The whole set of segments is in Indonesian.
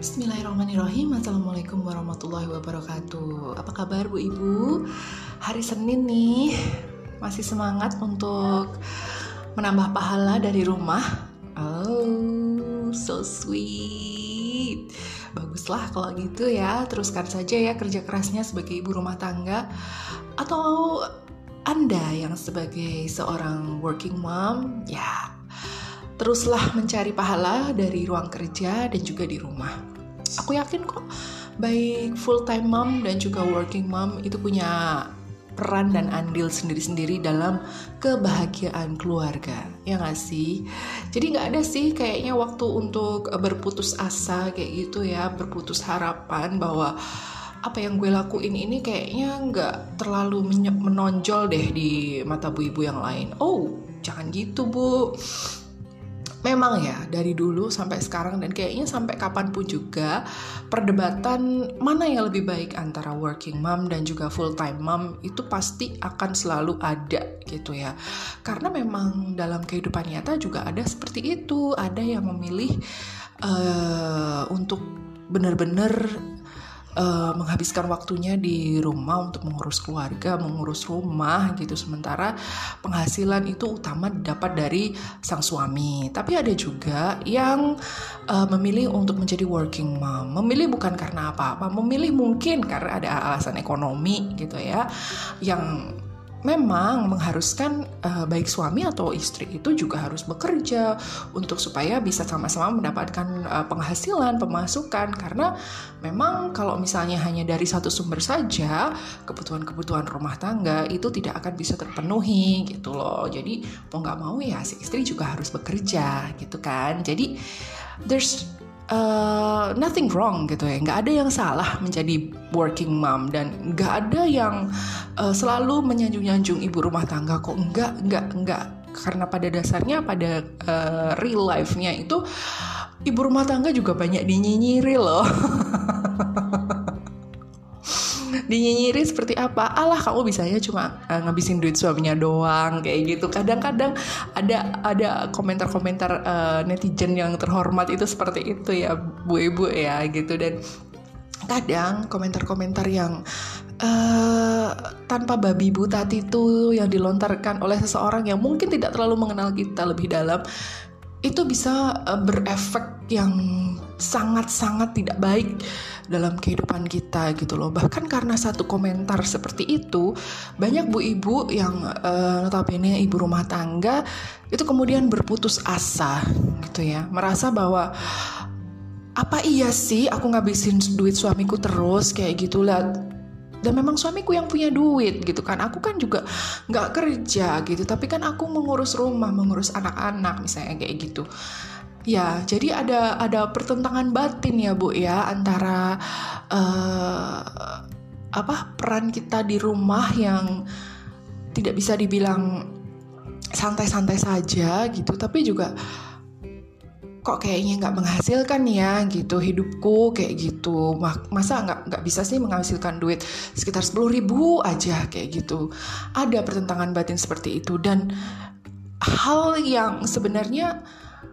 Bismillahirrahmanirrahim. Assalamualaikum warahmatullahi wabarakatuh. Apa kabar Bu Ibu? Hari Senin nih. Masih semangat untuk Menambah pahala dari rumah? Oh so sweet. Baguslah kalau gitu ya. Teruskan saja ya kerja kerasnya sebagai ibu rumah tangga. Atau Anda yang sebagai seorang working mom Ya teruslah mencari pahala dari ruang kerja dan juga di rumah. Aku yakin kok, baik full time mom dan juga working mom itu punya peran dan andil sendiri-sendiri dalam kebahagiaan keluarga. Ya gak sih? Jadi nggak ada sih kayaknya waktu untuk berputus asa kayak gitu ya berputus harapan bahwa apa yang gue lakuin ini kayaknya nggak terlalu menonjol deh di mata bu ibu yang lain. Oh jangan gitu bu memang ya dari dulu sampai sekarang dan kayaknya sampai kapan pun juga perdebatan mana yang lebih baik antara working mom dan juga full time mom itu pasti akan selalu ada gitu ya. Karena memang dalam kehidupan nyata juga ada seperti itu. Ada yang memilih uh, untuk benar-benar uh, menghabiskan waktunya di rumah untuk mengurus keluarga, mengurus rumah gitu. Sementara penghasilan itu utama dapat dari sang suami. Tapi ada juga yang uh, memilih untuk menjadi working mom. Memilih bukan karena apa-apa, memilih mungkin karena ada alasan ekonomi gitu ya. Yang memang mengharuskan uh, baik suami atau istri itu juga harus bekerja untuk supaya bisa sama-sama mendapatkan uh, penghasilan, pemasukan karena memang kalau misalnya hanya dari satu sumber saja kebutuhan-kebutuhan rumah tangga itu tidak akan bisa terpenuhi gitu loh. Jadi mau nggak mau ya si istri juga harus bekerja gitu kan. Jadi there's uh, nothing wrong gitu ya. Nggak ada yang salah menjadi working mom. Dan nggak ada yang uh, selalu menyanjung-nyanjung ibu rumah tangga kok. Nggak nggak nggak. Karena pada dasarnya pada uh, real life-nya itu ibu rumah tangga juga banyak dinyinyiri loh dinyinyiri seperti apa? Alah kamu bisanya cuma uh, ngabisin duit suaminya doang kayak gitu. Kadang-kadang ada ada komentar-komentar uh, netizen yang terhormat itu seperti itu ya bu ibu ya gitu. Dan kadang komentar-komentar yang uh, tanpa babi bu tati itu yang dilontarkan oleh seseorang yang mungkin tidak terlalu mengenal kita lebih dalam itu bisa berefek yang sangat-sangat tidak baik dalam kehidupan kita gitu loh. Bahkan karena satu komentar seperti itu, banyak bu ibu yang uh, notabene ibu rumah tangga itu kemudian berputus asa gitu ya, merasa bahwa apa iya sih aku ngabisin duit suamiku terus? Kayak gitulah. Dan memang suamiku yang punya duit gitu kan. Aku kan juga nggak kerja gitu. Tapi kan aku mengurus rumah mengurus anak-anak misalnya kayak gitu Ya, jadi ada ada pertentangan batin ya bu ya antara uh, apa peran kita di rumah yang tidak bisa dibilang santai-santai saja gitu, tapi juga kok kayaknya nggak menghasilkan ya gitu hidupku kayak gitu. Masa nggak nggak bisa sih menghasilkan duit sekitar sepuluh ribu aja kayak gitu. Ada pertentangan batin seperti itu dan hal yang sebenarnya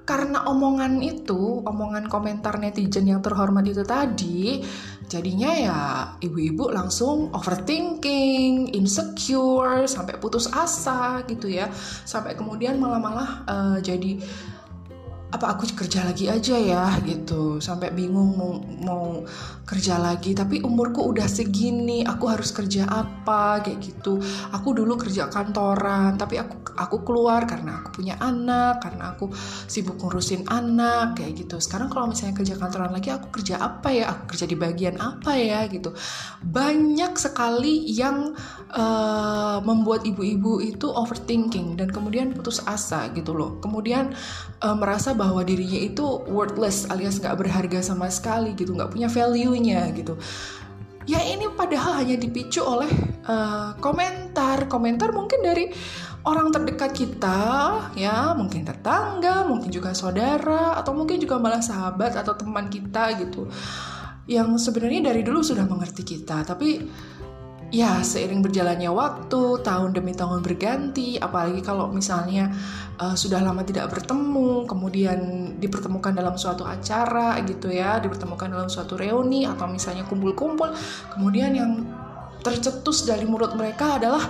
karena omongan itu, omongan komentar netizen yang terhormat itu tadi, jadinya ya ibu-ibu langsung overthinking, insecure, sampai putus asa gitu ya, sampai kemudian malah-malah uh, jadi apa aku kerja lagi aja ya gitu. Sampai bingung mau, mau kerja lagi. Tapi umurku udah segini aku harus kerja apa kayak gitu. Aku dulu kerja kantoran tapi aku aku keluar karena aku punya anak karena aku sibuk ngurusin anak kayak gitu. Sekarang kalau misalnya kerja kantoran lagi aku kerja apa ya? Aku kerja di bagian apa ya gitu. Banyak sekali yang uh, membuat ibu-ibu itu overthinking dan kemudian putus asa gitu loh. Kemudian uh, merasa bahwa dirinya itu worthless alias nggak berharga sama sekali gitu nggak punya value-nya gitu. Ya ini padahal hanya dipicu oleh uh, komentar. Komentar mungkin dari orang terdekat kita ya mungkin tetangga mungkin juga saudara atau mungkin juga malah sahabat atau teman kita gitu. Yang sebenarnya dari dulu sudah mengerti kita tapi ya seiring berjalannya waktu tahun demi tahun berganti apalagi kalau misalnya uh, sudah lama tidak bertemu kemudian dipertemukan dalam suatu acara gitu ya dipertemukan dalam suatu reuni atau misalnya kumpul-kumpul kemudian yang tercetus dari mulut mereka adalah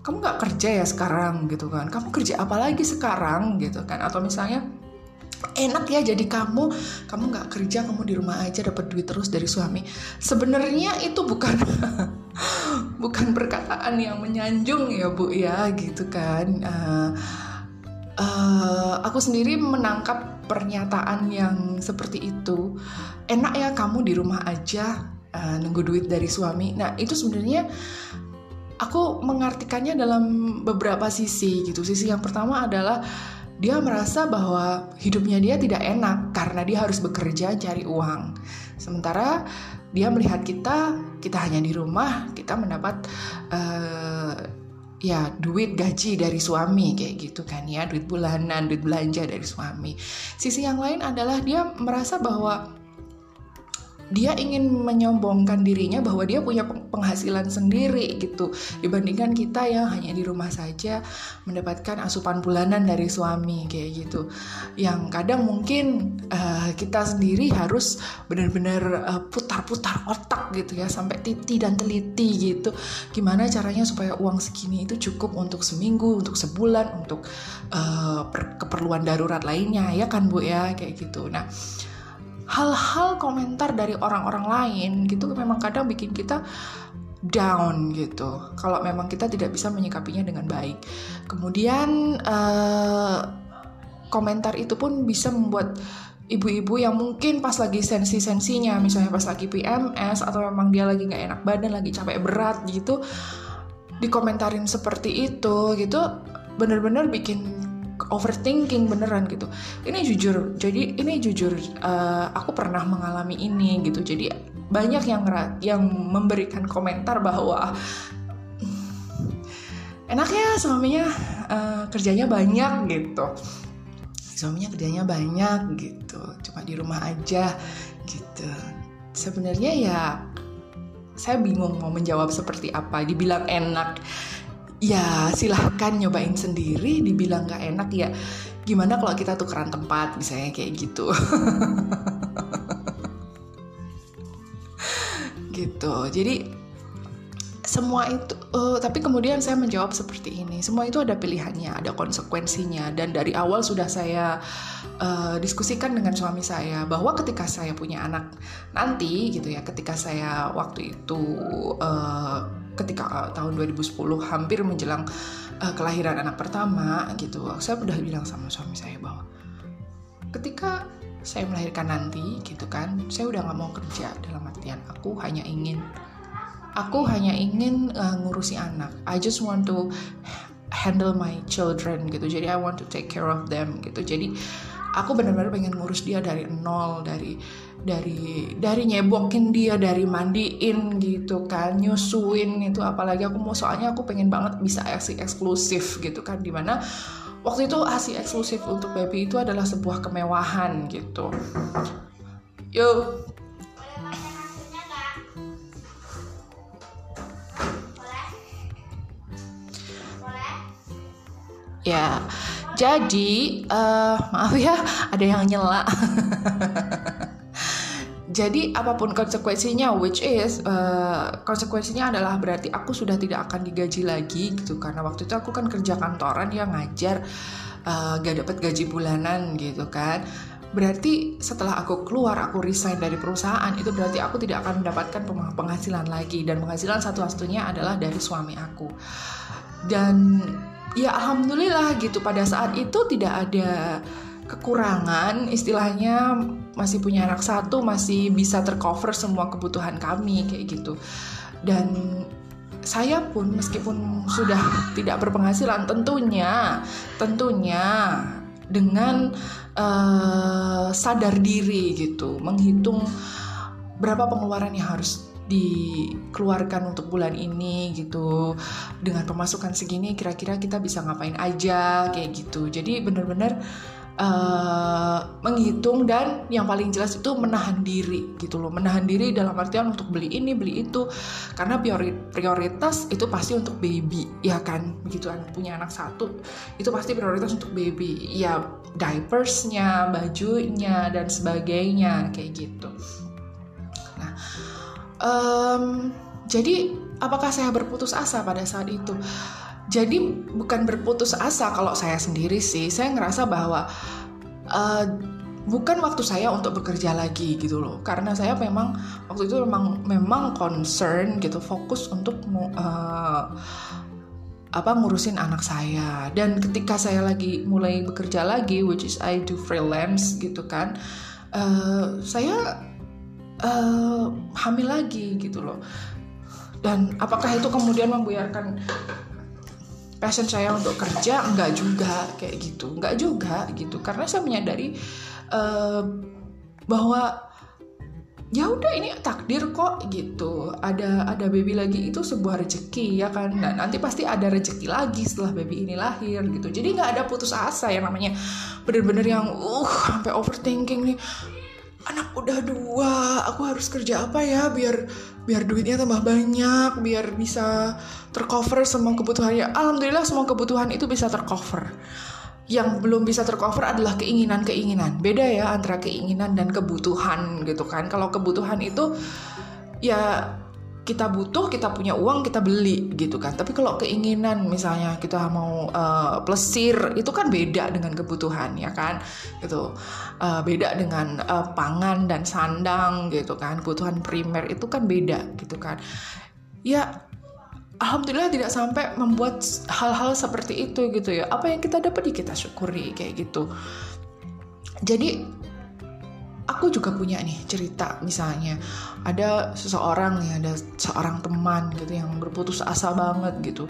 kamu nggak kerja ya sekarang? gitu kan. Kamu kerja apa lagi sekarang? gitu kan. Atau misalnya enak ya jadi kamu. Kamu nggak kerja kamu di rumah aja dapat duit terus dari suami. Sebenarnya itu bukan bukan perkataan yang menyanjung ya bu ya gitu kan. Uh, uh, aku sendiri menangkap pernyataan yang seperti itu. Enak ya kamu di rumah aja uh, nunggu duit dari suami. Nah itu sebenarnya aku mengartikannya dalam beberapa sisi gitu. Sisi yang pertama adalah dia merasa bahwa hidupnya dia tidak enak karena dia harus bekerja cari uang. Sementara dia melihat kita, kita hanya di rumah, kita mendapat uh, ya duit gaji dari suami kayak gitu kan ya, duit bulanan, duit belanja dari suami. Sisi yang lain adalah dia merasa bahwa dia ingin menyombongkan dirinya bahwa dia punya penghasilan sendiri gitu. Dibandingkan kita yang hanya di rumah saja mendapatkan asupan bulanan dari suami kayak gitu. Yang kadang mungkin uh, kita sendiri harus benar-benar uh, putar-putar otak gitu ya sampai titi dan teliti gitu. Gimana caranya supaya uang segini itu cukup untuk seminggu untuk sebulan untuk uh, keperluan darurat lainnya ya kan bu ya? Kayak gitu. Nah hal-hal komentar dari orang-orang lain gitu memang kadang bikin kita down gitu. Kalau memang kita tidak bisa menyikapinya dengan baik. Kemudian uh, komentar itu pun bisa membuat ibu-ibu yang mungkin pas lagi sensi-sensinya misalnya pas lagi PMS atau memang dia lagi nggak enak badan lagi capek berat gitu dikomentarin seperti itu gitu bener-bener bikin overthinking beneran gitu. Ini jujur jadi ini jujur uh, aku pernah mengalami ini gitu. Jadi banyak yang yang memberikan komentar bahwa enak ya suaminya uh, kerjanya banyak gitu. Suaminya kerjanya banyak gitu cuma di rumah aja gitu. Sebenarnya ya saya bingung mau menjawab seperti apa dibilang enak ya silahkan nyobain sendiri dibilang gak enak ya gimana kalau kita tukeran tempat misalnya kayak gitu. Gitu. Jadi semua itu uh, tapi kemudian saya menjawab seperti ini. Semua itu ada pilihannya ada konsekuensinya. Dan dari awal sudah saya uh, diskusikan dengan suami saya bahwa ketika saya punya anak nanti gitu ya ketika saya waktu itu uh, ketika uh, tahun 2010 hampir menjelang uh, kelahiran anak pertama gitu saya udah bilang sama suami saya bahwa ketika saya melahirkan nanti gitu kan saya udah nggak mau kerja dalam artian aku hanya ingin aku hanya ingin uh, ngurusi anak. I just want to handle my children gitu jadi I want to take care of them gitu. Jadi aku benar-benar pengen ngurus dia dari nol dari dari dari nyebokin dia dari mandiin gitu kan nyusuin itu apalagi. Aku mau soalnya aku pengen banget bisa asi eksklusif gitu kan di mana waktu itu asi eksklusif untuk baby itu adalah sebuah kemewahan gitu. Yuk ya jadi uh, maaf ya ada yang nyela jadi apa pun konsekuensinya which is uh, konsekuensinya adalah berarti aku sudah tidak akan digaji lagi gitu. Karena waktu itu aku kan kerja kantoran ya ngajar uh, gak dapat gaji bulanan gitu kan. Berarti setelah aku keluar aku resign dari perusahaan itu berarti aku tidak akan mendapatkan penghasilan lagi. Dan penghasilan satu-satunya adalah dari suami aku. Dan ya alhamdulillah gitu. Pada saat itu tidak ada kekurangan istilahnya masih punya anak satu masih bisa tercover semua kebutuhan kami kayak gitu. Dan saya pun meskipun sudah tidak berpenghasilan tentunya tentunya dengan uh, sadar diri gitu menghitung berapa pengeluaran yang harus dikeluarkan untuk bulan ini gitu. Dengan pemasukan segini kira-kira kita bisa ngapain aja kayak gitu. Jadi bener-bener uh, menghitung dan yang paling jelas itu menahan diri gitu loh. Menahan diri dalam artian untuk beli ini beli itu. Karena prioritas itu pasti untuk baby ya kan? Begitu anak punya anak satu itu pasti prioritas untuk baby. Ya diapersnya bajunya dan sebagainya kayak gitu. Nah um, jadi apakah saya berputus asa pada saat itu jadi bukan berputus asa kalau saya sendiri sih. Saya ngerasa bahwa uh, bukan waktu saya untuk bekerja lagi gitu loh. Karena saya memang waktu itu memang memang concern gitu fokus untuk uh, apa ngurusin anak saya. Dan ketika saya lagi mulai bekerja lagi which is I do freelance gitu kan uh, saya uh, hamil lagi gitu loh. Dan apakah itu kemudian membuyarkan passion saya untuk kerja enggak juga kayak gitu. Enggak juga gitu. Karena saya menyadari uh, bahwa ya udah ini takdir kok gitu. Ada ada baby lagi itu sebuah rezeki ya kan? Dan nanti pasti ada rezeki lagi setelah baby ini lahir gitu. Jadi nggak ada putus asa ya namanya bener-bener yang uh sampai overthinking nih udah dua aku harus kerja apa ya biar biar duitnya tambah banyak biar bisa tercover semua kebutuhannya. Alhamdulillah semua kebutuhan itu bisa tercover. Yang belum bisa tercover adalah keinginan-keinginan. Beda ya antara keinginan dan kebutuhan gitu kan. Kalau kebutuhan itu ya kita butuh, kita punya uang, kita beli gitu kan. Tapi kalau keinginan misalnya kita mau uh, plesir itu kan beda dengan kebutuhan ya kan, gitu. Uh, beda dengan uh, pangan dan sandang gitu kan. Kebutuhan primer itu kan beda gitu kan. Ya alhamdulillah tidak sampai membuat hal-hal seperti itu gitu ya. Apa yang kita dapat ya kita syukuri kayak gitu. Jadi aku juga punya nih cerita misalnya. Ada seseorang nih ada seorang teman gitu yang berputus asa banget gitu.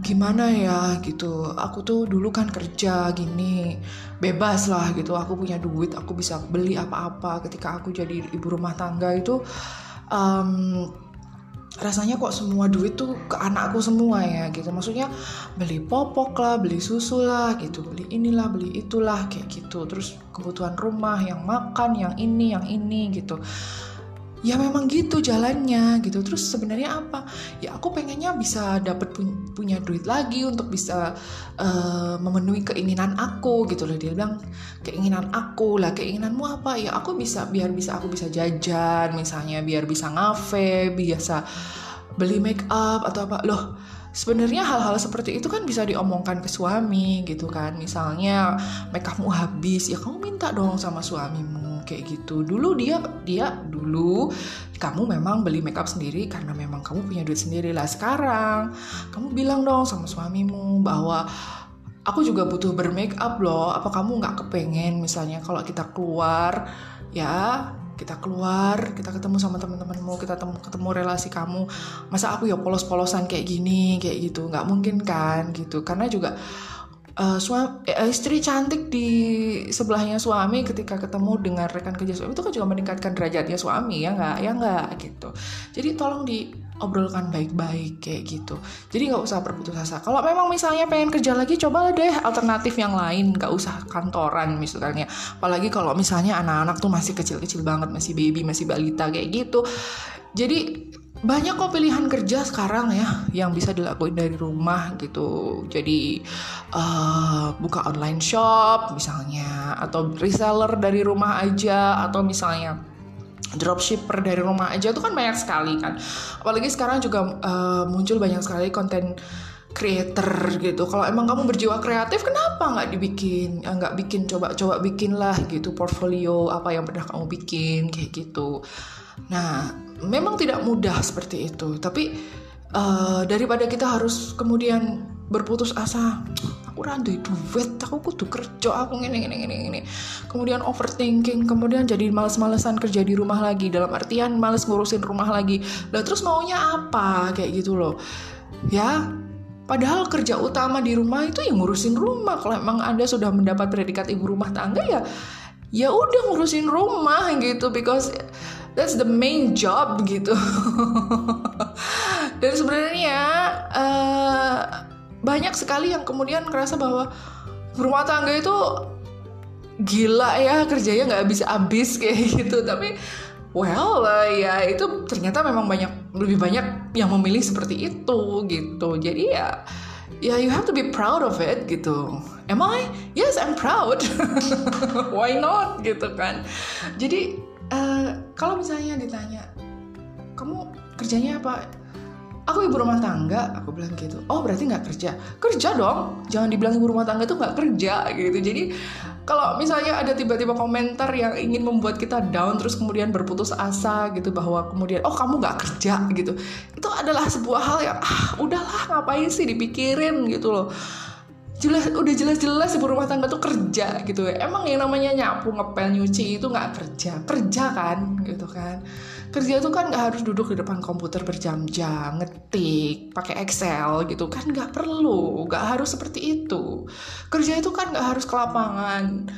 Gimana ya? gitu. Aku tuh dulu kan kerja gini bebas lah gitu. Aku punya duit aku bisa beli apa-apa. Ketika aku jadi ibu rumah tangga itu um, rasanya kok semua duit tuh ke anakku semua ya gitu. Maksudnya beli popok lah beli susu lah gitu. Beli inilah beli itulah kayak gitu. Terus kebutuhan rumah yang makan yang ini yang ini gitu ya memang gitu jalannya gitu. Terus sebenarnya apa? Ya aku pengennya bisa dapat punya duit lagi untuk bisa uh, memenuhi keinginan aku gitu loh. Dia bilang keinginan aku lah keinginanmu apa? Ya aku bisa biar bisa aku bisa jajan misalnya biar bisa ngafe biasa beli make up atau apa. Loh sebenarnya hal-hal seperti itu kan bisa diomongkan ke suami gitu kan. Misalnya make upmu habis. Ya kamu minta dong sama suamimu kayak gitu. Dulu dia dia dulu kamu memang beli makeup sendiri karena memang kamu punya duit sendiri. Lah sekarang kamu bilang dong sama suamimu bahwa aku juga butuh bermake up loh. Apa kamu nggak kepengen misalnya kalau kita keluar ya kita keluar, kita ketemu sama teman-temanmu, kita ketemu, ketemu relasi kamu. Masa aku ya polos-polosan kayak gini, kayak gitu, nggak mungkin kan, gitu. Karena juga uh, suami, eh, istri cantik di sebelahnya suami ketika ketemu dengan rekan kerja suami itu kan juga meningkatkan derajatnya suami ya nggak ya nggak gitu jadi tolong diobrolkan baik-baik kayak gitu. Jadi nggak usah berputus asa. Kalau memang misalnya pengen kerja lagi coba deh alternatif yang lain. Nggak usah kantoran misalnya apalagi kalau misalnya anak-anak tuh masih kecil-kecil banget masih baby masih balita kayak gitu. Jadi banyak kok pilihan kerja sekarang ya yang bisa dilakuin dari rumah gitu. Jadi uh, buka online shop misalnya atau reseller dari rumah aja atau misalnya dropshipper dari rumah aja itu kan banyak sekali kan. Apalagi sekarang juga uh, muncul banyak sekali konten creator gitu. Kalau emang kamu berjiwa kreatif kenapa nggak dibikin nggak bikin coba coba bikin lah gitu portfolio apa yang pernah kamu bikin kayak gitu. Nah, memang tidak mudah seperti itu, tapi uh, daripada kita harus kemudian berputus asa, aku rantai duit, aku kudu kerja, aku ngene ngene ngene ngene. Kemudian overthinking, kemudian jadi males-malesan kerja di rumah lagi, dalam artian males ngurusin rumah lagi. Lah terus maunya apa kayak gitu loh. Ya, Padahal kerja utama di rumah itu yang ngurusin rumah. Kalau emang Anda sudah mendapat predikat ibu rumah tangga ya ya udah ngurusin rumah gitu because that's the main job gitu dan sebenarnya uh, banyak sekali yang kemudian ngerasa bahwa rumah tangga itu gila ya kerjanya nggak habis habis kayak gitu. Tapi well ya itu ternyata memang banyak lebih banyak yang memilih seperti itu gitu. Jadi ya ya you have to be proud of it gitu. Am I? Yes I'm proud. Why not? Gitu kan. Jadi uh, kalau misalnya ditanya kamu kerjanya apa aku ibu rumah tangga. Aku bilang gitu oh berarti nggak kerja? Kerja dong. Jangan dibilang ibu rumah tangga tuh nggak kerja gitu. Jadi kalau misalnya ada tiba-tiba komentar yang ingin membuat kita down terus kemudian berputus asa gitu bahwa kemudian oh kamu nggak kerja gitu. Itu adalah sebuah hal yang ah udahlah ngapain sih dipikirin gitu loh jelas udah jelas-jelas ibu rumah tangga tuh kerja gitu ya. Emang yang namanya nyapu ngepel nyuci itu nggak kerja. Kerja kan gitu kan. Kerja itu kan nggak harus duduk di depan komputer berjam-jam ngetik pakai Excel gitu kan nggak perlu. Nggak harus seperti itu. Kerja itu kan nggak harus ke lapangan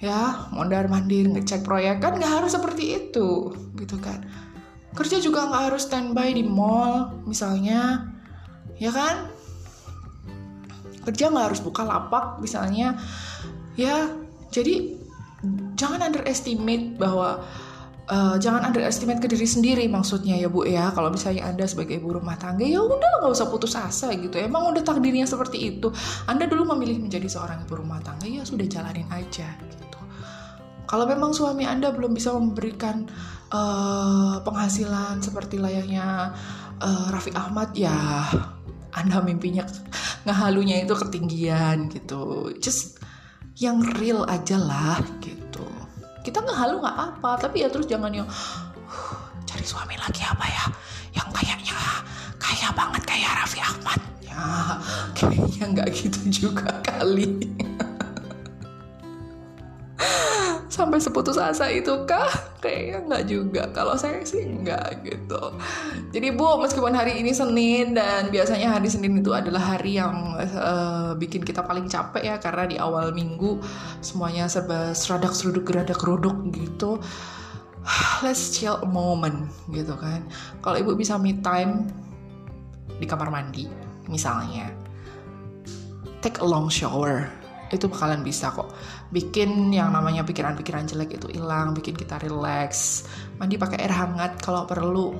ya. Mondar mandir ngecek proyek kan nggak harus seperti itu gitu kan. Kerja juga nggak harus standby di mall misalnya ya kan kerja nggak harus buka lapak misalnya. Ya jadi jangan underestimate bahwa uh, jangan underestimate ke diri sendiri maksudnya ya bu ya. Kalau misalnya anda sebagai ibu rumah tangga ya udah nggak usah putus asa gitu. Emang udah takdirnya seperti itu. Anda dulu memilih menjadi seorang ibu rumah tangga ya sudah jalanin aja gitu. Kalau memang suami anda belum bisa memberikan uh, penghasilan seperti layaknya uh, Raffi Ahmad ya anda mimpinya ngehalunya itu ketinggian gitu. Just yang real aja lah gitu. Kita nggak halu nggak apa tapi ya terus jangan yang uh, cari suami lagi apa ya? Yang kayaknya kaya banget kayak Raffi Ahmad. Ya kayaknya nggak gitu juga kali sampai seputus asa itu kah? Kayaknya nggak juga. Kalau saya sih nggak gitu. Jadi bu, meskipun hari ini Senin dan biasanya hari Senin itu adalah hari yang uh, bikin kita paling capek ya karena di awal minggu semuanya serba seradak seruduk geradak keruduk gitu. Let's chill a moment gitu kan. Kalau ibu bisa me time di kamar mandi misalnya, take a long shower itu bakalan bisa kok. Bikin yang namanya pikiran-pikiran jelek itu hilang bikin kita relax mandi pakai air hangat kalau perlu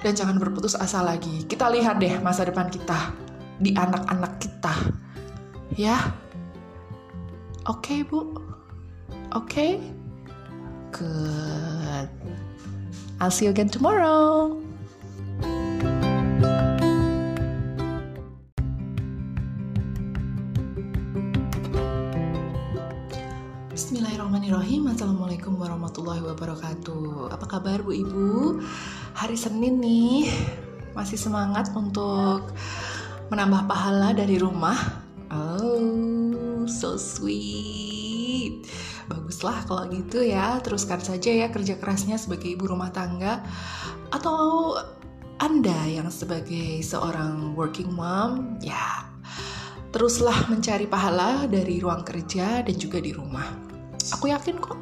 dan jangan berputus asa lagi. Kita lihat deh masa depan kita di anak-anak kita. Ya? Oke okay, bu? Oke? Okay? good. I'll see you again tomorrow Bismillahirrahmanirrahim. Assalamualaikum warahmatullahi wabarakatuh. Apa kabar Bu Ibu? Hari Senin nih Masih semangat untuk Menambah pahala dari rumah. Oh so sweet. Baguslah kalau gitu ya. Teruskan saja ya kerja kerasnya sebagai ibu rumah tangga. Atau Anda yang sebagai seorang working mom Ya teruslah mencari pahala dari ruang kerja dan juga di rumah aku yakin kok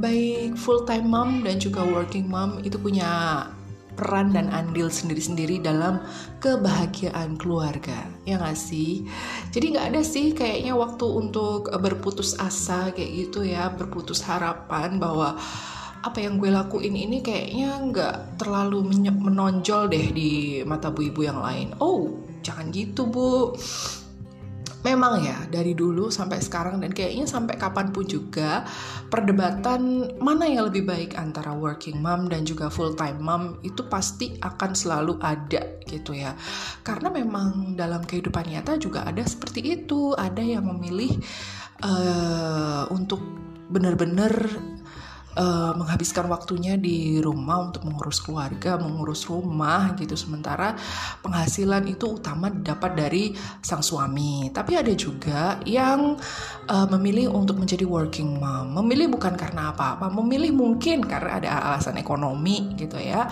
baik full time mom dan juga working mom itu punya peran dan andil sendiri-sendiri dalam kebahagiaan keluarga. Ya nggak sih? Jadi nggak ada sih kayaknya waktu untuk berputus asa kayak gitu ya berputus harapan bahwa apa yang gue lakuin ini kayaknya nggak terlalu menonjol deh di mata bu ibu yang lain. Oh jangan gitu bu memang ya dari dulu sampai sekarang dan kayaknya sampai kapan pun juga perdebatan mana yang lebih baik antara working mom dan juga full time mom itu pasti akan selalu ada gitu ya. Karena memang dalam kehidupan nyata juga ada seperti itu ada yang memilih uh, untuk benar-benar uh, menghabiskan waktunya di rumah untuk mengurus keluarga, mengurus rumah gitu. Sementara penghasilan itu utama dapat dari sang suami. Tapi ada juga yang uh, memilih untuk menjadi working mom. Memilih bukan karena apa-apa, memilih mungkin karena ada alasan ekonomi gitu ya.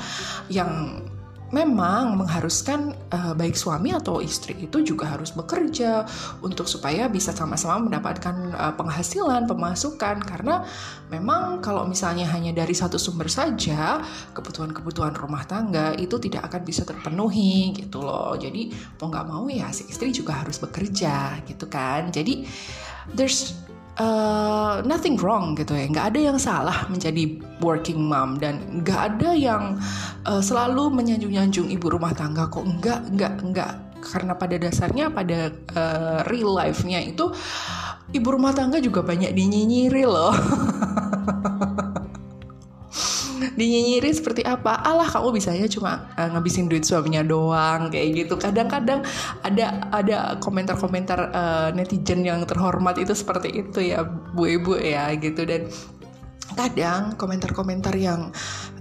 Yang memang mengharuskan uh, baik suami atau istri itu juga harus bekerja untuk supaya bisa sama-sama mendapatkan uh, penghasilan, pemasukan karena memang kalau misalnya hanya dari satu sumber saja kebutuhan-kebutuhan rumah tangga itu tidak akan bisa terpenuhi gitu loh. Jadi mau nggak mau ya si istri juga harus bekerja gitu kan. Jadi there's uh, nothing wrong gitu ya. Nggak ada yang salah menjadi working mom. Dan nggak ada yang uh, selalu menyanjung-nyanjung ibu rumah tangga kok. Nggak nggak nggak. Karena pada dasarnya pada uh, real life-nya itu ibu rumah tangga juga banyak dinyinyiri loh dinyinyiri seperti apa? Alah kamu bisanya cuma uh, ngabisin duit suaminya doang kayak gitu. Kadang-kadang ada ada komentar-komentar uh, netizen yang terhormat itu seperti itu ya bu ibu ya gitu. Dan kadang komentar-komentar yang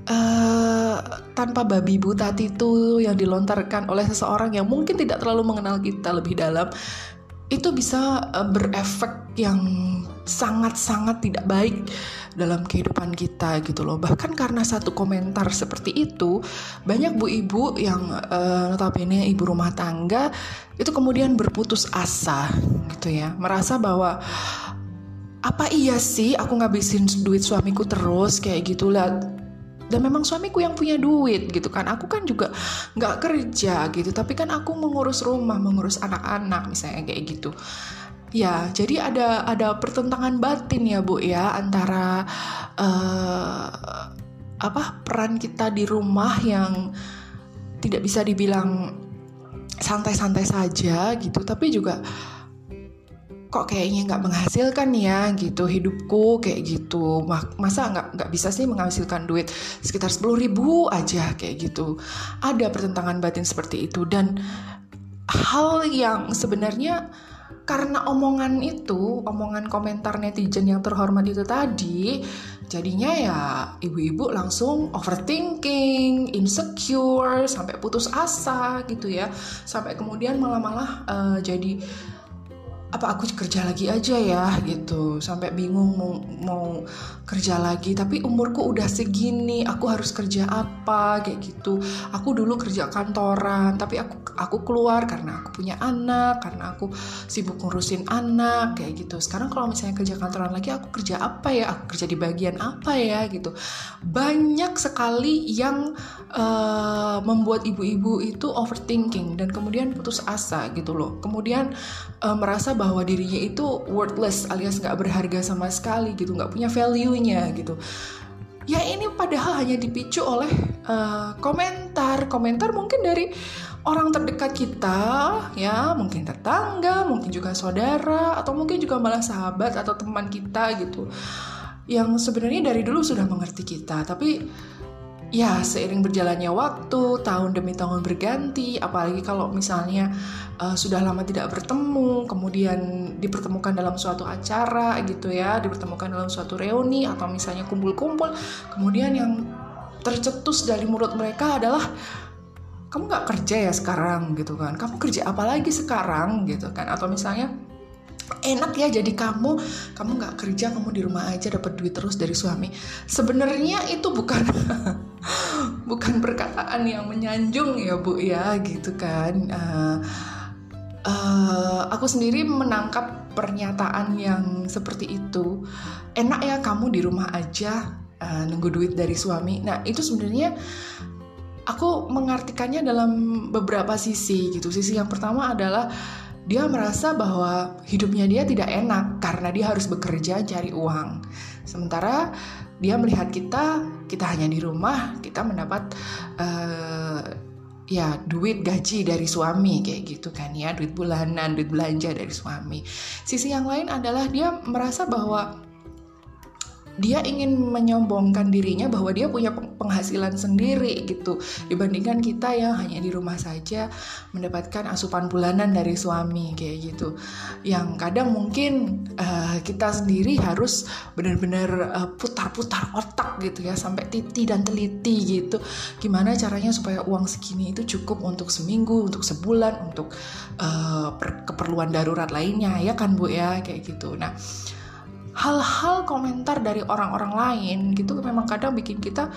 uh, tanpa babi bu tati itu yang dilontarkan oleh seseorang yang mungkin tidak terlalu mengenal kita lebih dalam itu bisa uh, berefek yang sangat-sangat tidak baik dalam kehidupan kita gitu loh. Bahkan karena satu komentar seperti itu, banyak bu ibu yang uh, notabene ibu rumah tangga itu kemudian berputus asa gitu ya. Merasa bahwa apa iya sih aku ngabisin duit suamiku terus? Kayak gitulah dan memang suamiku yang punya duit gitu kan. Aku kan juga nggak kerja gitu. Tapi kan aku mengurus rumah mengurus anak-anak misalnya kayak gitu Ya, jadi ada ada pertentangan batin ya bu ya antara uh, apa peran kita di rumah yang tidak bisa dibilang santai-santai saja gitu, tapi juga kok kayaknya nggak menghasilkan ya gitu hidupku kayak gitu. Masa nggak nggak bisa sih menghasilkan duit sekitar sepuluh ribu aja kayak gitu. Ada pertentangan batin seperti itu. Dan hal yang sebenarnya karena omongan itu, omongan komentar netizen yang terhormat itu tadi, jadinya ya ibu-ibu langsung overthinking, insecure, sampai putus asa gitu ya, sampai kemudian malah-malah uh, jadi apa aku kerja lagi aja ya gitu. Sampai bingung mau mau kerja lagi. Tapi umurku udah segini aku harus kerja apa kayak gitu. Aku dulu kerja kantoran tapi aku aku keluar karena aku punya anak karena aku sibuk ngurusin anak kayak gitu. Sekarang kalau misalnya kerja kantoran lagi aku kerja apa ya? Aku kerja di bagian apa ya gitu. Banyak sekali yang uh, membuat ibu-ibu itu overthinking dan kemudian putus asa gitu loh. Kemudian uh, merasa bahwa dirinya itu worthless alias nggak berharga sama sekali gitu nggak punya value-nya gitu. Ya ini padahal hanya dipicu oleh uh, komentar. Komentar mungkin dari orang terdekat kita ya mungkin tetangga mungkin juga saudara atau mungkin juga malah sahabat atau teman kita gitu. Yang sebenarnya dari dulu sudah mengerti kita tapi ya seiring berjalannya waktu tahun demi tahun berganti apalagi kalau misalnya uh, sudah lama tidak bertemu kemudian dipertemukan dalam suatu acara gitu ya dipertemukan dalam suatu reuni atau misalnya kumpul-kumpul kemudian yang tercetus dari mulut mereka adalah kamu nggak kerja ya sekarang? gitu kan. Kamu kerja apa lagi sekarang? gitu kan. Atau misalnya enak ya jadi kamu. Kamu nggak kerja kamu di rumah aja dapat duit terus dari suami. Sebenarnya itu bukan bukan perkataan yang menyanjung ya bu ya gitu kan. Uh, uh, aku sendiri menangkap pernyataan yang seperti itu. Enak ya kamu di rumah aja uh, nunggu duit dari suami. Nah itu sebenarnya aku mengartikannya dalam beberapa sisi gitu. Sisi yang pertama adalah dia merasa bahwa hidupnya dia tidak enak karena dia harus bekerja cari uang. Sementara dia melihat kita, kita hanya di rumah, kita mendapat uh, ya duit gaji dari suami kayak gitu kan ya, duit bulanan, duit belanja dari suami. Sisi yang lain adalah dia merasa bahwa dia ingin menyombongkan dirinya bahwa dia punya penghasilan sendiri gitu. Dibandingkan kita yang hanya di rumah saja mendapatkan asupan bulanan dari suami kayak gitu. Yang kadang mungkin uh, kita sendiri harus benar-benar uh, putar-putar otak gitu ya sampai titi dan teliti gitu. Gimana caranya supaya uang segini itu cukup untuk seminggu untuk sebulan untuk uh, keperluan darurat lainnya ya kan bu ya? Kayak gitu. Nah hal-hal komentar dari orang-orang lain gitu memang kadang bikin kita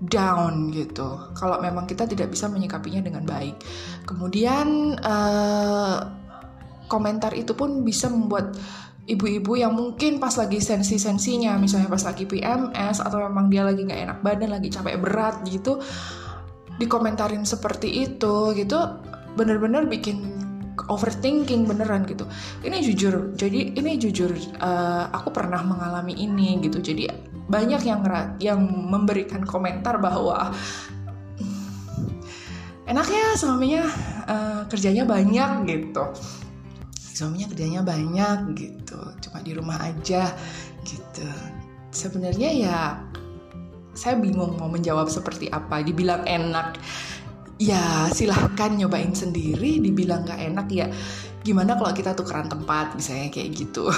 down gitu. Kalau memang kita tidak bisa menyikapinya dengan baik. Kemudian uh, komentar itu pun bisa membuat ibu-ibu yang mungkin pas lagi sensi-sensinya misalnya pas lagi PMS atau memang dia lagi nggak enak badan lagi capek berat gitu dikomentarin seperti itu gitu bener-bener bikin overthinking beneran gitu. Ini jujur jadi ini jujur uh, aku pernah mengalami ini gitu. Jadi banyak yang yang memberikan komentar bahwa enaknya suaminya uh, kerjanya banyak gitu. Suaminya kerjanya banyak gitu. Cuma di rumah aja gitu. Sebenarnya ya saya bingung mau menjawab seperti apa. Dibilang enak ya silahkan nyobain sendiri dibilang gak enak ya gimana kalau kita tukeran tempat misalnya kayak gitu.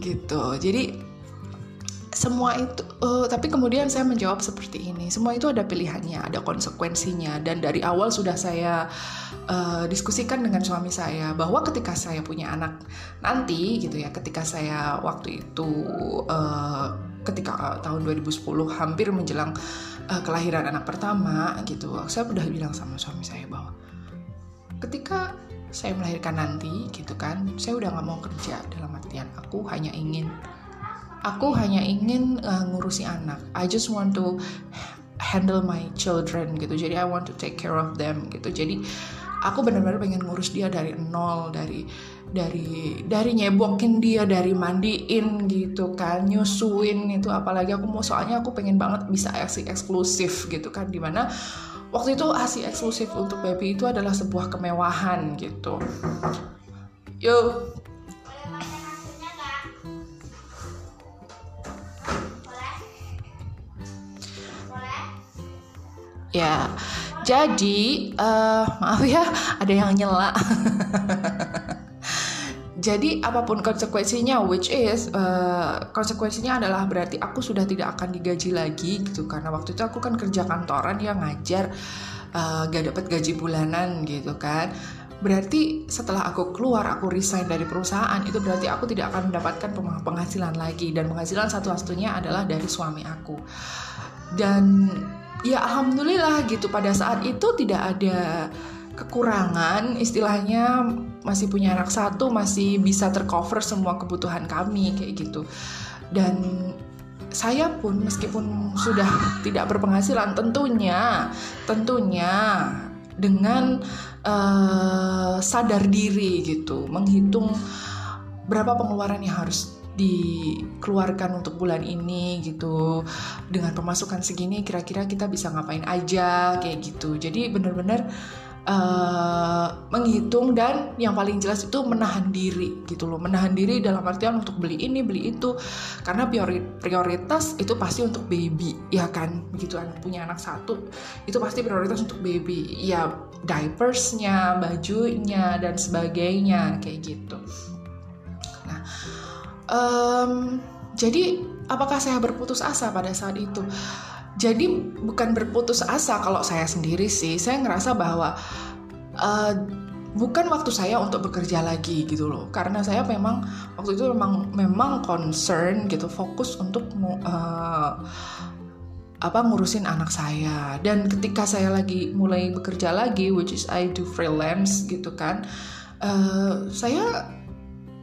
Gitu jadi semua itu uh, tapi kemudian saya menjawab seperti ini semua itu ada pilihannya ada konsekuensinya dan dari awal sudah saya uh, diskusikan dengan suami saya bahwa ketika saya punya anak nanti gitu ya ketika saya waktu itu uh, ketika uh, tahun 2010 hampir menjelang uh, kelahiran anak pertama gitu. Saya sudah bilang sama suami saya bahwa ketika saya melahirkan nanti gitu kan saya udah nggak mau kerja dalam artian aku hanya ingin aku hanya ingin uh, ngurusi anak. I just want to handle my children gitu. Jadi I want to take care of them gitu. Jadi aku benar-benar pengen ngurus dia dari nol dari dari dari nyebokin dia dari mandiin gitu kan nyusuin itu apalagi aku mau soalnya aku pengen banget bisa asi eksklusif gitu kan. Di mana waktu itu asi eksklusif untuk baby itu adalah sebuah kemewahan gitu. Yuk Ya, jadi uh, maaf ya, ada yang nyela. jadi apa pun konsekuensinya, which is uh, konsekuensinya adalah berarti aku sudah tidak akan digaji lagi gitu karena waktu itu aku kan kerja kantoran ya ngajar uh, gak dapat gaji bulanan gitu kan. Berarti setelah aku keluar, aku resign dari perusahaan, itu berarti aku tidak akan mendapatkan penghasilan lagi dan penghasilan satu-satunya adalah dari suami aku. Dan ya alhamdulillah gitu pada saat itu tidak ada kekurangan istilahnya masih punya anak satu masih bisa tercover semua kebutuhan kami kayak gitu. Dan saya pun meskipun sudah tidak berpenghasilan tentunya tentunya dengan uh, sadar diri gitu menghitung berapa pengeluaran yang harus dikeluarkan untuk bulan ini gitu. Dengan pemasukan segini kira-kira kita bisa ngapain aja kayak gitu. Jadi bener-bener uh, menghitung dan yang paling jelas itu menahan diri gitu loh. Menahan diri dalam artian untuk beli ini beli itu. Karena prioritas itu pasti untuk baby ya kan? Begitu anak punya anak satu itu pasti prioritas untuk baby. Ya diapersnya bajunya dan sebagainya kayak gitu. Nah um, jadi apakah saya berputus asa pada saat itu jadi bukan berputus asa kalau saya sendiri sih. Saya ngerasa bahwa uh, bukan waktu saya untuk bekerja lagi gitu loh. Karena saya memang waktu itu memang memang concern gitu fokus untuk uh, apa ngurusin anak saya. Dan ketika saya lagi mulai bekerja lagi which is I do freelance gitu kan uh, saya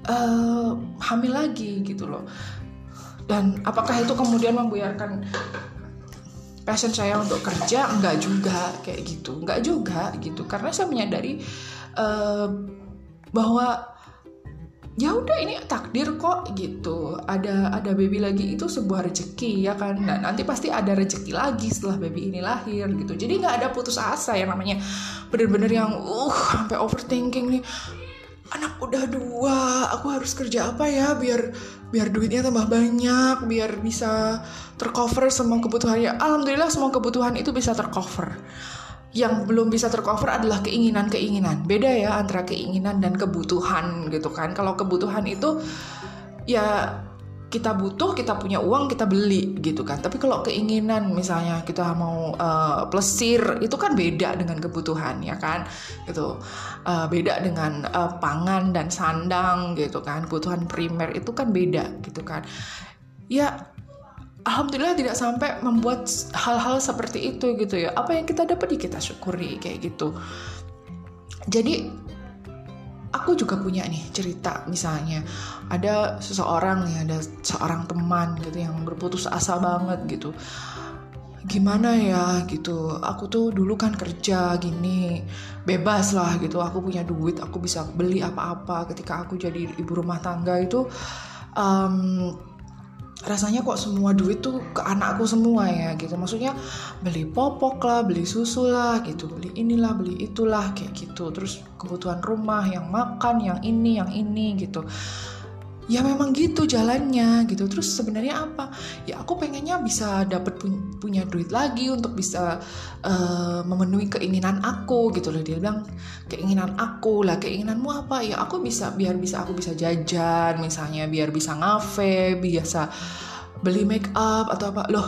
uh, hamil lagi gitu loh. Dan apakah itu kemudian membuyarkan passion saya untuk kerja enggak juga kayak gitu. Enggak juga gitu. Karena saya menyadari uh, bahwa ya udah ini takdir kok gitu. Ada ada baby lagi itu sebuah rezeki ya kan? Dan nanti pasti ada rezeki lagi setelah baby ini lahir gitu. Jadi nggak ada putus asa yang namanya bener-bener yang uh sampai overthinking nih anak udah dua aku harus kerja apa ya biar biar duitnya tambah banyak biar bisa tercover semua kebutuhannya. Alhamdulillah semua kebutuhan itu bisa tercover. Yang belum bisa tercover adalah keinginan-keinginan. Beda ya antara keinginan dan kebutuhan gitu kan. Kalau kebutuhan itu ya kita butuh, kita punya uang, kita beli gitu kan. Tapi kalau keinginan misalnya kita mau uh, plesir itu kan beda dengan kebutuhan ya kan. Gitu. Uh, beda dengan uh, pangan dan sandang gitu kan. Kebutuhan primer itu kan beda gitu kan. Ya alhamdulillah tidak sampai membuat hal-hal seperti itu gitu ya. Apa yang kita dapat ya kita syukuri kayak gitu. Jadi aku juga punya nih cerita misalnya. Ada seseorang nih ada seorang teman gitu yang berputus asa banget gitu. Gimana ya gitu aku tuh dulu kan kerja gini bebas lah gitu. Aku punya duit aku bisa beli apa-apa. Ketika aku jadi ibu rumah tangga itu um, rasanya kok semua duit tuh ke anakku semua ya gitu. Maksudnya beli popok lah beli susu lah gitu. Beli inilah beli itulah kayak gitu. Terus kebutuhan rumah yang makan yang ini yang ini gitu ya memang gitu jalannya gitu. Terus sebenarnya apa? Ya aku pengennya bisa dapat punya duit lagi untuk bisa uh, memenuhi keinginan aku gitu loh. Dia bilang keinginan aku lah keinginanmu apa? Ya aku bisa biar bisa aku bisa jajan misalnya biar bisa ngafe biasa beli make up atau apa. Loh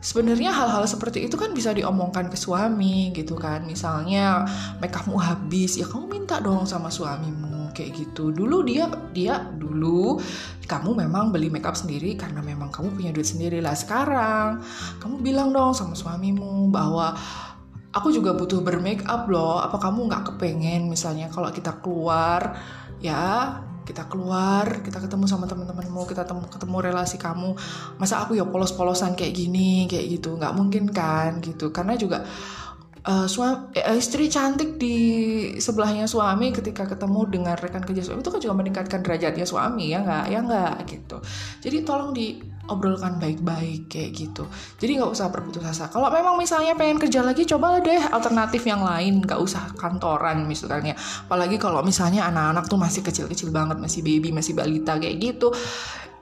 sebenarnya hal-hal seperti itu kan bisa diomongkan ke suami gitu kan. Misalnya make upmu habis. Ya kamu minta dong sama suamimu kayak gitu. Dulu dia dia dulu kamu memang beli makeup sendiri karena memang kamu punya duit sendiri. Lah sekarang kamu bilang dong sama suamimu bahwa aku juga butuh bermake up loh. Apa kamu nggak kepengen misalnya kalau kita keluar ya kita keluar kita ketemu sama teman-temanmu kita temu, ketemu relasi kamu masa aku ya polos-polosan kayak gini kayak gitu? Nggak mungkin kan gitu. Karena juga uh, suami, eh, istri cantik di sebelahnya suami ketika ketemu dengan rekan kerja suami itu kan juga meningkatkan derajatnya suami ya nggak? Ya nggak gitu. Jadi tolong diobrolkan baik-baik kayak gitu. Jadi nggak usah berputus asa. Kalau memang misalnya pengen kerja lagi coba deh alternatif yang lain. Nggak usah kantoran misalnya. Apalagi kalau misalnya anak-anak tuh masih kecil-kecil banget masih baby masih balita kayak gitu.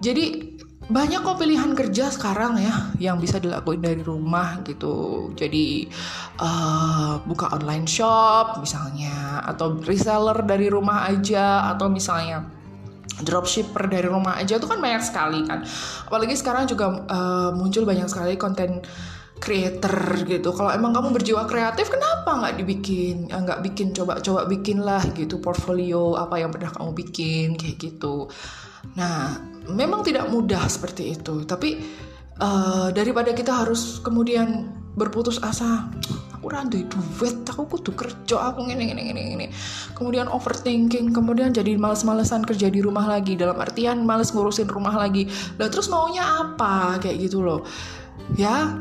Jadi banyak kok pilihan kerja sekarang ya yang bisa dilakuin dari rumah gitu. Jadi uh, buka online shop misalnya atau reseller dari rumah aja atau misalnya dropshipper dari rumah aja itu kan banyak sekali kan. Apalagi sekarang juga uh, muncul banyak sekali konten creator gitu. Kalau emang kamu berjiwa kreatif kenapa nggak dibikin nggak bikin coba coba bikin lah gitu portfolio apa yang pernah kamu bikin kayak gitu. Nah memang tidak mudah seperti itu. Tapi uh, daripada kita harus kemudian berputus asa aku rantai duit aku kudu kerja aku ini ini ini ini kemudian overthinking kemudian jadi males-malesan kerja di rumah lagi. Dalam artian males ngurusin rumah lagi. Lah terus maunya apa? Kayak gitu loh. Ya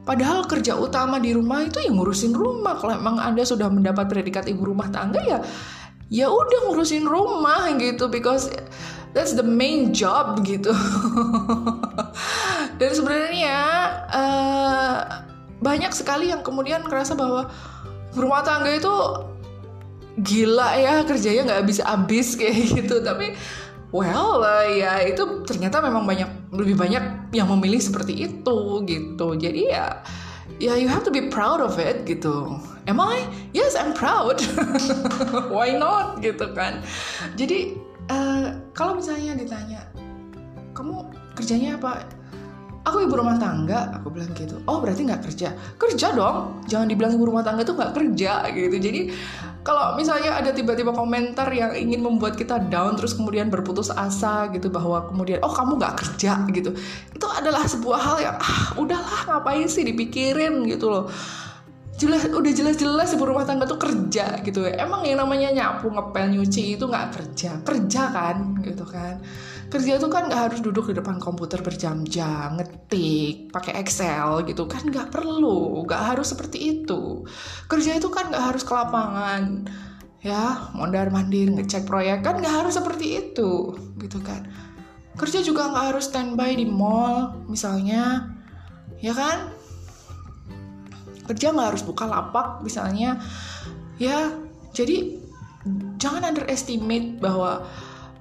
Padahal kerja utama di rumah itu yang ngurusin rumah. Kalau emang Anda sudah mendapat predikat ibu rumah tangga ya ya udah ngurusin rumah gitu because that's the main job gitu. Dan sebenarnya uh, banyak sekali yang kemudian ngerasa bahwa rumah tangga itu gila ya kerjanya nggak bisa habis kayak gitu. Tapi well uh, ya itu ternyata memang banyak lebih banyak yang memilih seperti itu gitu. Jadi ya ya you have to be proud of it gitu. Am I? Yes I'm proud. Why not? Gitu kan. Jadi uh, kalau misalnya ditanya kamu kerjanya apa aku ibu rumah tangga. Aku bilang gitu oh berarti nggak kerja? Kerja dong. Jangan dibilang ibu rumah tangga itu nggak kerja gitu. Jadi kalau misalnya ada tiba-tiba komentar yang ingin membuat kita down terus kemudian berputus asa gitu bahwa kemudian oh kamu nggak kerja gitu. Itu adalah sebuah hal yang ah udahlah ngapain sih dipikirin gitu loh. Jelas udah jelas-jelas ibu rumah tangga tuh kerja gitu. Emang yang namanya nyapu ngepel nyuci itu nggak kerja. Kerja kan gitu kan kerja itu kan nggak harus duduk di depan komputer berjam-jam ngetik pakai Excel gitu. Kan nggak perlu nggak harus seperti itu. Kerja itu kan nggak harus ke lapangan ya. Mondar mandir ngecek proyek kan nggak harus seperti itu gitu kan. Kerja juga nggak harus standby di mall misalnya ya kan? Kerja nggak harus buka lapak misalnya. Ya jadi jangan underestimate bahwa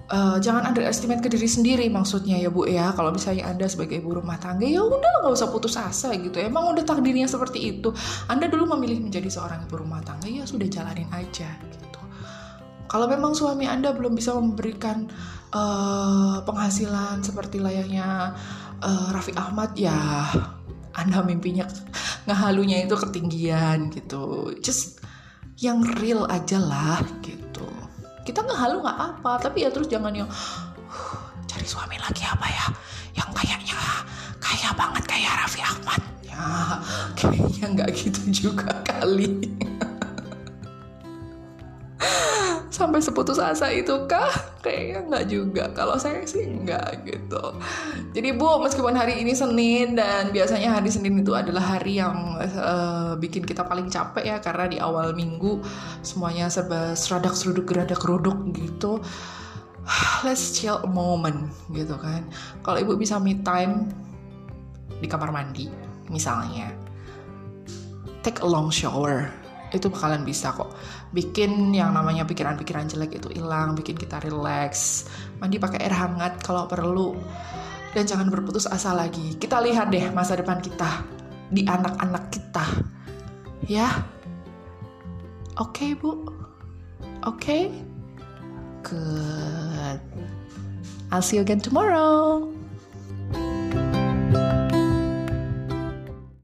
uh, jangan underestimate ke diri sendiri maksudnya ya bu ya. Kalau misalnya anda sebagai ibu rumah tangga ya udah nggak usah putus asa gitu. Emang udah takdirnya seperti itu. Anda dulu memilih menjadi seorang ibu rumah tangga ya sudah jalanin aja gitu. Kalau memang suami anda belum bisa memberikan uh, penghasilan seperti layaknya uh, Raffi Ahmad ya anda mimpinya ngehalunya itu ketinggian gitu. Just yang real aja lah gitu kita ngehalu nggak apa tapi ya terus jangan yang cari suami lagi apa ya? Yang kayaknya kaya banget kayak Raffi Ahmad. Ya kayaknya nggak gitu juga kali sampai seputus asa itu kah? Kayaknya nggak juga. Kalau saya sih nggak gitu. Jadi bu, meskipun hari ini Senin dan biasanya hari Senin itu adalah hari yang uh, bikin kita paling capek ya karena di awal minggu semuanya serba seradak seruduk geradak geruduk gitu. Let's chill a moment gitu kan. Kalau ibu bisa me time di kamar mandi misalnya, take a long shower itu bakalan bisa kok. Bikin yang namanya pikiran-pikiran jelek itu hilang bikin kita relax. Mandi pakai air hangat kalau perlu. Dan jangan berputus asa lagi. Kita lihat deh masa depan kita di anak-anak kita. Ya? Oke okay, bu? Oke? Okay? good. I'll see you again tomorrow